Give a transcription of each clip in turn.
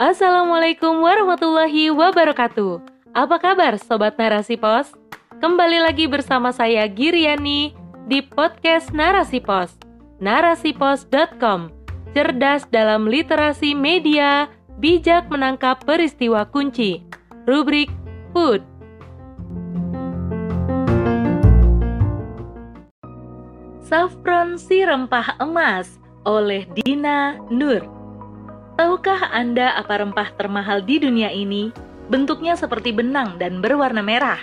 Assalamualaikum warahmatullahi wabarakatuh. Apa kabar Sobat Narasi Pos? Kembali lagi bersama saya Giriani di podcast Narasi Pos. Narasipos.com Cerdas dalam literasi media, bijak menangkap peristiwa kunci. Rubrik Food. Saffron si rempah emas oleh Dina Nur. Tahukah Anda apa rempah termahal di dunia ini? Bentuknya seperti benang dan berwarna merah.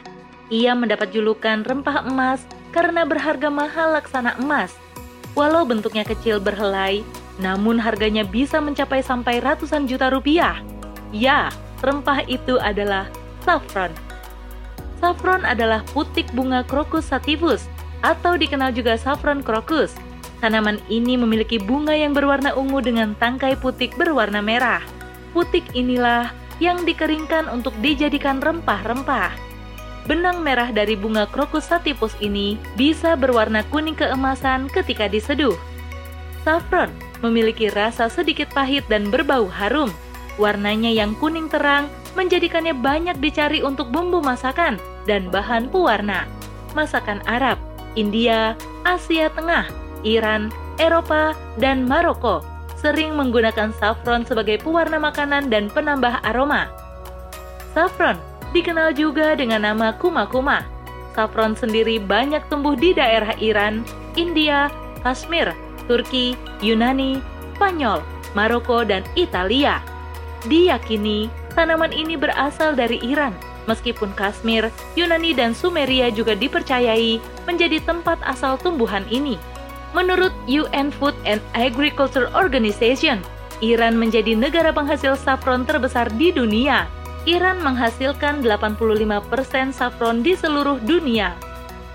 Ia mendapat julukan rempah emas karena berharga mahal laksana emas. Walau bentuknya kecil berhelai, namun harganya bisa mencapai sampai ratusan juta rupiah. Ya, rempah itu adalah saffron. Saffron adalah putik bunga Crocus sativus atau dikenal juga saffron crocus Tanaman ini memiliki bunga yang berwarna ungu dengan tangkai putik berwarna merah. Putik inilah yang dikeringkan untuk dijadikan rempah-rempah. Benang merah dari bunga Crocus sativus ini bisa berwarna kuning keemasan ketika diseduh. Saffron memiliki rasa sedikit pahit dan berbau harum. Warnanya yang kuning terang menjadikannya banyak dicari untuk bumbu masakan dan bahan pewarna. Masakan Arab, India, Asia Tengah, Iran, Eropa, dan Maroko sering menggunakan saffron sebagai pewarna makanan dan penambah aroma. Saffron dikenal juga dengan nama kuma-kuma. Saffron sendiri banyak tumbuh di daerah Iran, India, Kashmir, Turki, Yunani, Spanyol, Maroko, dan Italia. Diyakini tanaman ini berasal dari Iran, meskipun Kashmir, Yunani, dan Sumeria juga dipercayai menjadi tempat asal tumbuhan ini. Menurut UN Food and Agriculture Organization, Iran menjadi negara penghasil saffron terbesar di dunia. Iran menghasilkan 85% saffron di seluruh dunia.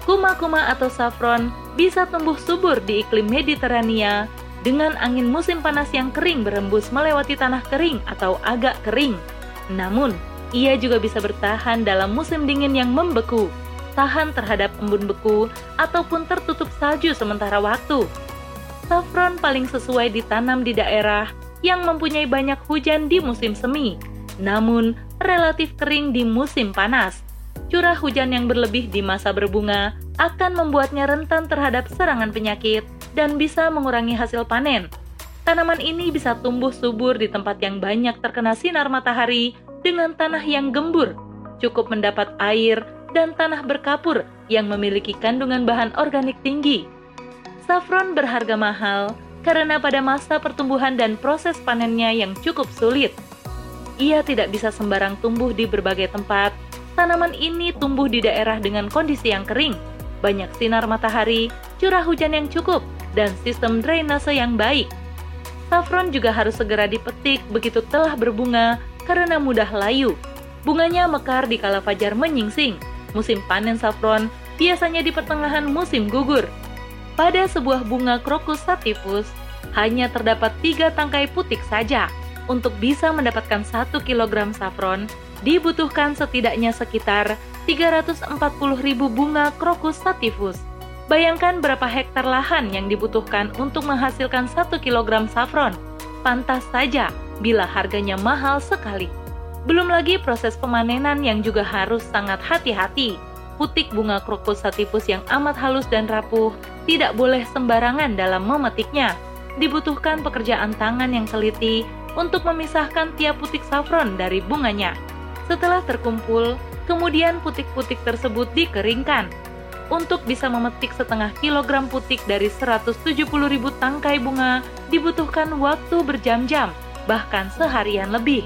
Kuma-kuma atau saffron bisa tumbuh subur di iklim Mediterania dengan angin musim panas yang kering berembus melewati tanah kering atau agak kering. Namun, ia juga bisa bertahan dalam musim dingin yang membeku tahan terhadap embun beku, ataupun tertutup salju sementara waktu. Saffron paling sesuai ditanam di daerah yang mempunyai banyak hujan di musim semi, namun relatif kering di musim panas. Curah hujan yang berlebih di masa berbunga akan membuatnya rentan terhadap serangan penyakit dan bisa mengurangi hasil panen. Tanaman ini bisa tumbuh subur di tempat yang banyak terkena sinar matahari dengan tanah yang gembur, cukup mendapat air dan tanah berkapur yang memiliki kandungan bahan organik tinggi. Saffron berharga mahal karena pada masa pertumbuhan dan proses panennya yang cukup sulit. Ia tidak bisa sembarang tumbuh di berbagai tempat. Tanaman ini tumbuh di daerah dengan kondisi yang kering, banyak sinar matahari, curah hujan yang cukup, dan sistem drainase yang baik. Saffron juga harus segera dipetik begitu telah berbunga karena mudah layu. Bunganya mekar di kala fajar menyingsing, Musim panen saffron biasanya di pertengahan musim gugur. Pada sebuah bunga Crocus sativus, hanya terdapat tiga tangkai putik saja. Untuk bisa mendapatkan 1 kg saffron, dibutuhkan setidaknya sekitar 340.000 bunga Crocus sativus. Bayangkan berapa hektar lahan yang dibutuhkan untuk menghasilkan 1 kg saffron. Pantas saja bila harganya mahal sekali. Belum lagi proses pemanenan yang juga harus sangat hati-hati. Putik bunga krokus sativus yang amat halus dan rapuh tidak boleh sembarangan dalam memetiknya. Dibutuhkan pekerjaan tangan yang teliti untuk memisahkan tiap putik saffron dari bunganya. Setelah terkumpul, kemudian putik-putik tersebut dikeringkan. Untuk bisa memetik setengah kilogram putik dari 170 ribu tangkai bunga, dibutuhkan waktu berjam-jam, bahkan seharian lebih.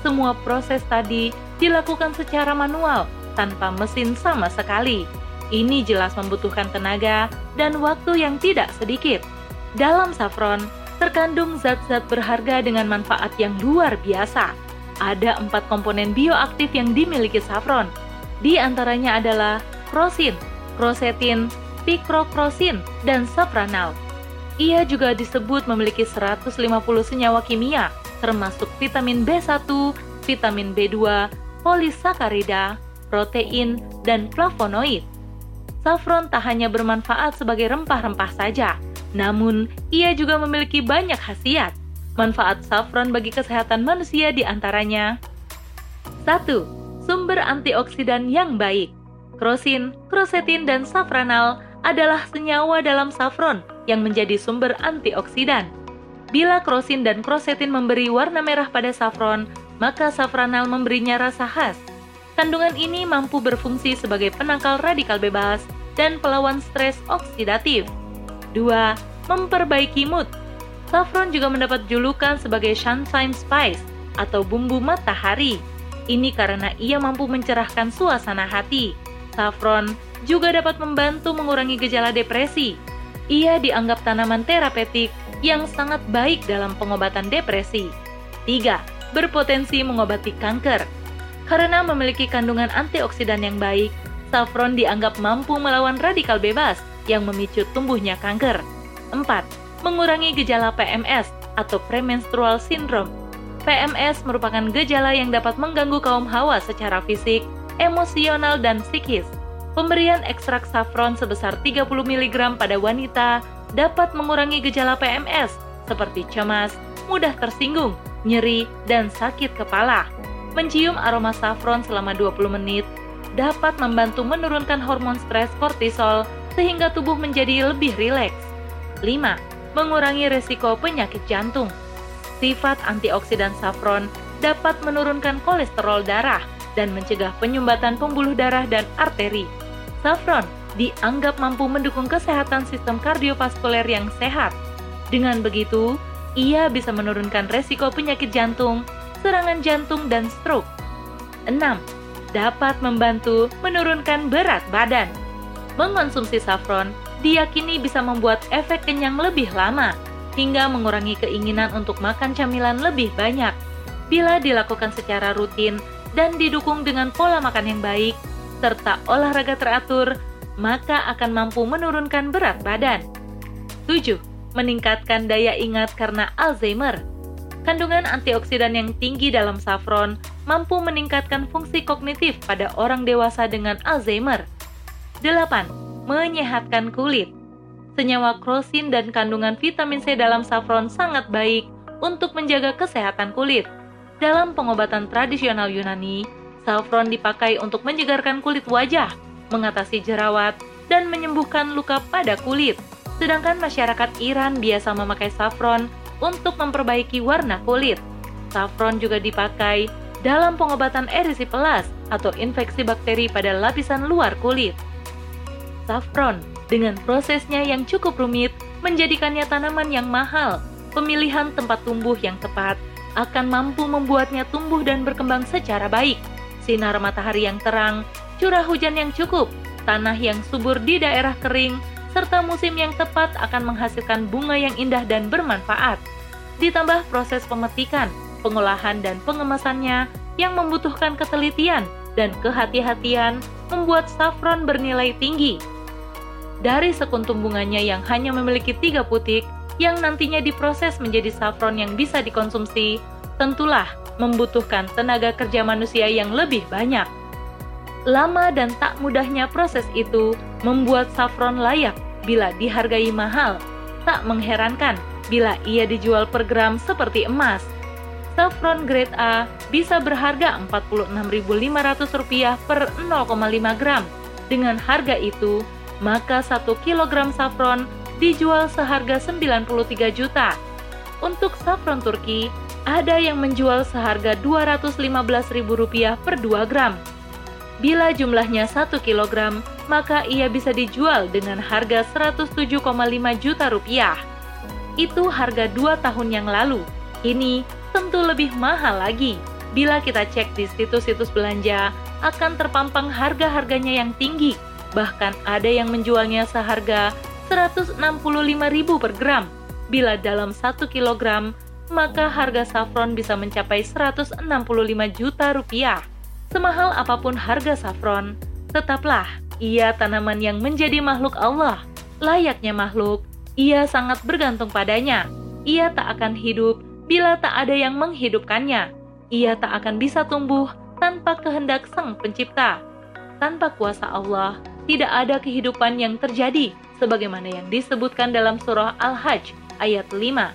Semua proses tadi dilakukan secara manual tanpa mesin sama sekali. Ini jelas membutuhkan tenaga dan waktu yang tidak sedikit. Dalam saffron, terkandung zat-zat berharga dengan manfaat yang luar biasa. Ada empat komponen bioaktif yang dimiliki saffron. Di antaranya adalah krosin, krosetin, pikrokrosin, dan safranal. Ia juga disebut memiliki 150 senyawa kimia termasuk vitamin B1, vitamin B2, polisakarida, protein, dan flavonoid. Saffron tak hanya bermanfaat sebagai rempah-rempah saja, namun ia juga memiliki banyak khasiat. Manfaat saffron bagi kesehatan manusia di antaranya 1. Sumber antioksidan yang baik Krosin, krosetin, dan safranal adalah senyawa dalam saffron yang menjadi sumber antioksidan. Bila krosin dan krosetin memberi warna merah pada saffron, maka safranal memberinya rasa khas. Kandungan ini mampu berfungsi sebagai penangkal radikal bebas dan pelawan stres oksidatif. 2. Memperbaiki mood Saffron juga mendapat julukan sebagai sunshine spice atau bumbu matahari. Ini karena ia mampu mencerahkan suasana hati. Saffron juga dapat membantu mengurangi gejala depresi. Ia dianggap tanaman terapeutik yang sangat baik dalam pengobatan depresi. 3. Berpotensi mengobati kanker. Karena memiliki kandungan antioksidan yang baik, saffron dianggap mampu melawan radikal bebas yang memicu tumbuhnya kanker. 4 mengurangi gejala PMS atau premenstrual syndrome. PMS merupakan gejala yang dapat mengganggu kaum hawa secara fisik, emosional, dan psikis. Pemberian ekstrak saffron sebesar 30 mg pada wanita dapat mengurangi gejala PMS seperti cemas, mudah tersinggung, nyeri, dan sakit kepala. Mencium aroma saffron selama 20 menit dapat membantu menurunkan hormon stres kortisol sehingga tubuh menjadi lebih rileks. 5 mengurangi resiko penyakit jantung. Sifat antioksidan saffron dapat menurunkan kolesterol darah dan mencegah penyumbatan pembuluh darah dan arteri. Saffron dianggap mampu mendukung kesehatan sistem kardiovaskuler yang sehat. Dengan begitu, ia bisa menurunkan resiko penyakit jantung, serangan jantung, dan stroke. 6. Dapat membantu menurunkan berat badan. Mengonsumsi saffron diyakini bisa membuat efek kenyang lebih lama, hingga mengurangi keinginan untuk makan camilan lebih banyak. Bila dilakukan secara rutin dan didukung dengan pola makan yang baik, serta olahraga teratur, maka akan mampu menurunkan berat badan. 7. Meningkatkan daya ingat karena Alzheimer. Kandungan antioksidan yang tinggi dalam saffron mampu meningkatkan fungsi kognitif pada orang dewasa dengan Alzheimer. 8 menyehatkan kulit. Senyawa krosin dan kandungan vitamin C dalam saffron sangat baik untuk menjaga kesehatan kulit. Dalam pengobatan tradisional Yunani, saffron dipakai untuk menyegarkan kulit wajah, mengatasi jerawat, dan menyembuhkan luka pada kulit. Sedangkan masyarakat Iran biasa memakai saffron untuk memperbaiki warna kulit. Saffron juga dipakai dalam pengobatan erisiplas atau infeksi bakteri pada lapisan luar kulit saffron dengan prosesnya yang cukup rumit menjadikannya tanaman yang mahal. Pemilihan tempat tumbuh yang tepat akan mampu membuatnya tumbuh dan berkembang secara baik. Sinar matahari yang terang, curah hujan yang cukup, tanah yang subur di daerah kering, serta musim yang tepat akan menghasilkan bunga yang indah dan bermanfaat. Ditambah proses pemetikan, pengolahan, dan pengemasannya yang membutuhkan ketelitian dan kehati-hatian membuat saffron bernilai tinggi dari sekuntum bunganya yang hanya memiliki tiga putik, yang nantinya diproses menjadi saffron yang bisa dikonsumsi, tentulah membutuhkan tenaga kerja manusia yang lebih banyak. Lama dan tak mudahnya proses itu membuat saffron layak bila dihargai mahal. Tak mengherankan bila ia dijual per gram seperti emas. Saffron grade A bisa berharga Rp46.500 per 0,5 gram. Dengan harga itu, maka 1 kg saffron dijual seharga 93 juta. Untuk saffron Turki, ada yang menjual seharga Rp215.000 per 2 gram. Bila jumlahnya 1 kg, maka ia bisa dijual dengan harga 107,5 juta rupiah. Itu harga 2 tahun yang lalu. Ini tentu lebih mahal lagi. Bila kita cek di situs-situs belanja, akan terpampang harga-harganya yang tinggi Bahkan ada yang menjualnya seharga 165.000 per gram. Bila dalam 1 kilogram, maka harga saffron bisa mencapai 165 juta rupiah. Semahal apa pun harga saffron, tetaplah ia tanaman yang menjadi makhluk Allah. Layaknya makhluk, ia sangat bergantung padanya. Ia tak akan hidup bila tak ada yang menghidupkannya. Ia tak akan bisa tumbuh tanpa kehendak Sang Pencipta. Tanpa kuasa Allah, tidak ada kehidupan yang terjadi sebagaimana yang disebutkan dalam surah Al-Hajj ayat 5.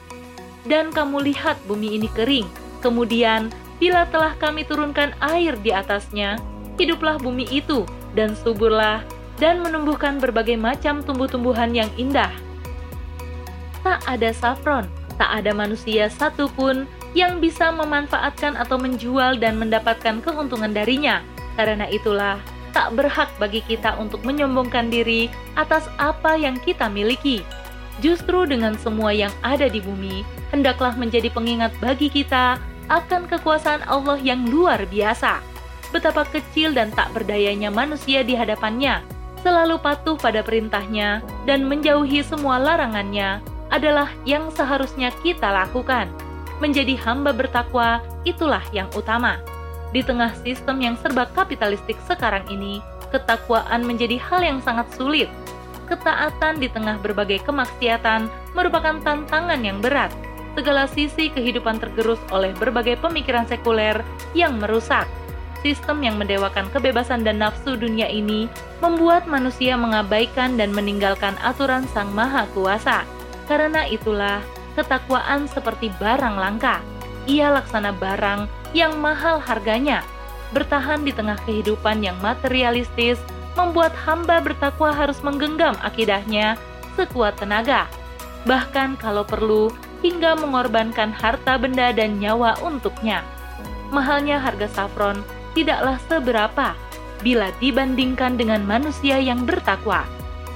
dan kamu lihat bumi ini kering. Kemudian, bila telah kami turunkan air di atasnya, hiduplah bumi itu dan suburlah dan menumbuhkan berbagai macam tumbuh-tumbuhan yang indah. Tak ada safron, tak ada manusia satupun yang bisa memanfaatkan atau menjual dan mendapatkan keuntungan darinya. Karena itulah, tak berhak bagi kita untuk menyombongkan diri atas apa yang kita miliki. Justru dengan semua yang ada di bumi, hendaklah menjadi pengingat bagi kita akan kekuasaan Allah yang luar biasa. Betapa kecil dan tak berdayanya manusia di hadapannya, selalu patuh pada perintahnya dan menjauhi semua larangannya adalah yang seharusnya kita lakukan. Menjadi hamba bertakwa itulah yang utama. Di tengah sistem yang serba kapitalistik sekarang ini, ketakwaan menjadi hal yang sangat sulit. Ketaatan di tengah berbagai kemaksiatan merupakan tantangan yang berat segala sisi kehidupan tergerus oleh berbagai pemikiran sekuler yang merusak. Sistem yang mendewakan kebebasan dan nafsu dunia ini membuat manusia mengabaikan dan meninggalkan aturan Sang Maha Kuasa. Karena itulah, ketakwaan seperti barang langka. Ia laksana barang yang mahal harganya. Bertahan di tengah kehidupan yang materialistis membuat hamba bertakwa harus menggenggam akidahnya sekuat tenaga. Bahkan kalau perlu, hingga mengorbankan harta benda dan nyawa untuknya. Mahalnya harga safron tidaklah seberapa bila dibandingkan dengan manusia yang bertakwa,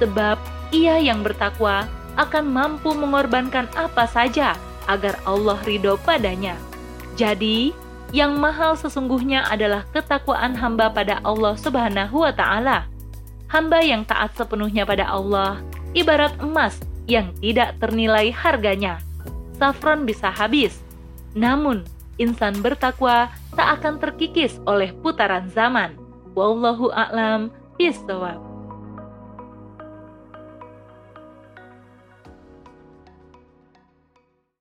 sebab ia yang bertakwa akan mampu mengorbankan apa saja agar Allah ridho padanya. Jadi, yang mahal sesungguhnya adalah ketakwaan hamba pada Allah Subhanahu wa Ta'ala. Hamba yang taat sepenuhnya pada Allah ibarat emas yang tidak ternilai harganya saffron bisa habis. Namun, insan bertakwa tak akan terkikis oleh putaran zaman. Wallahu a'lam bishawab.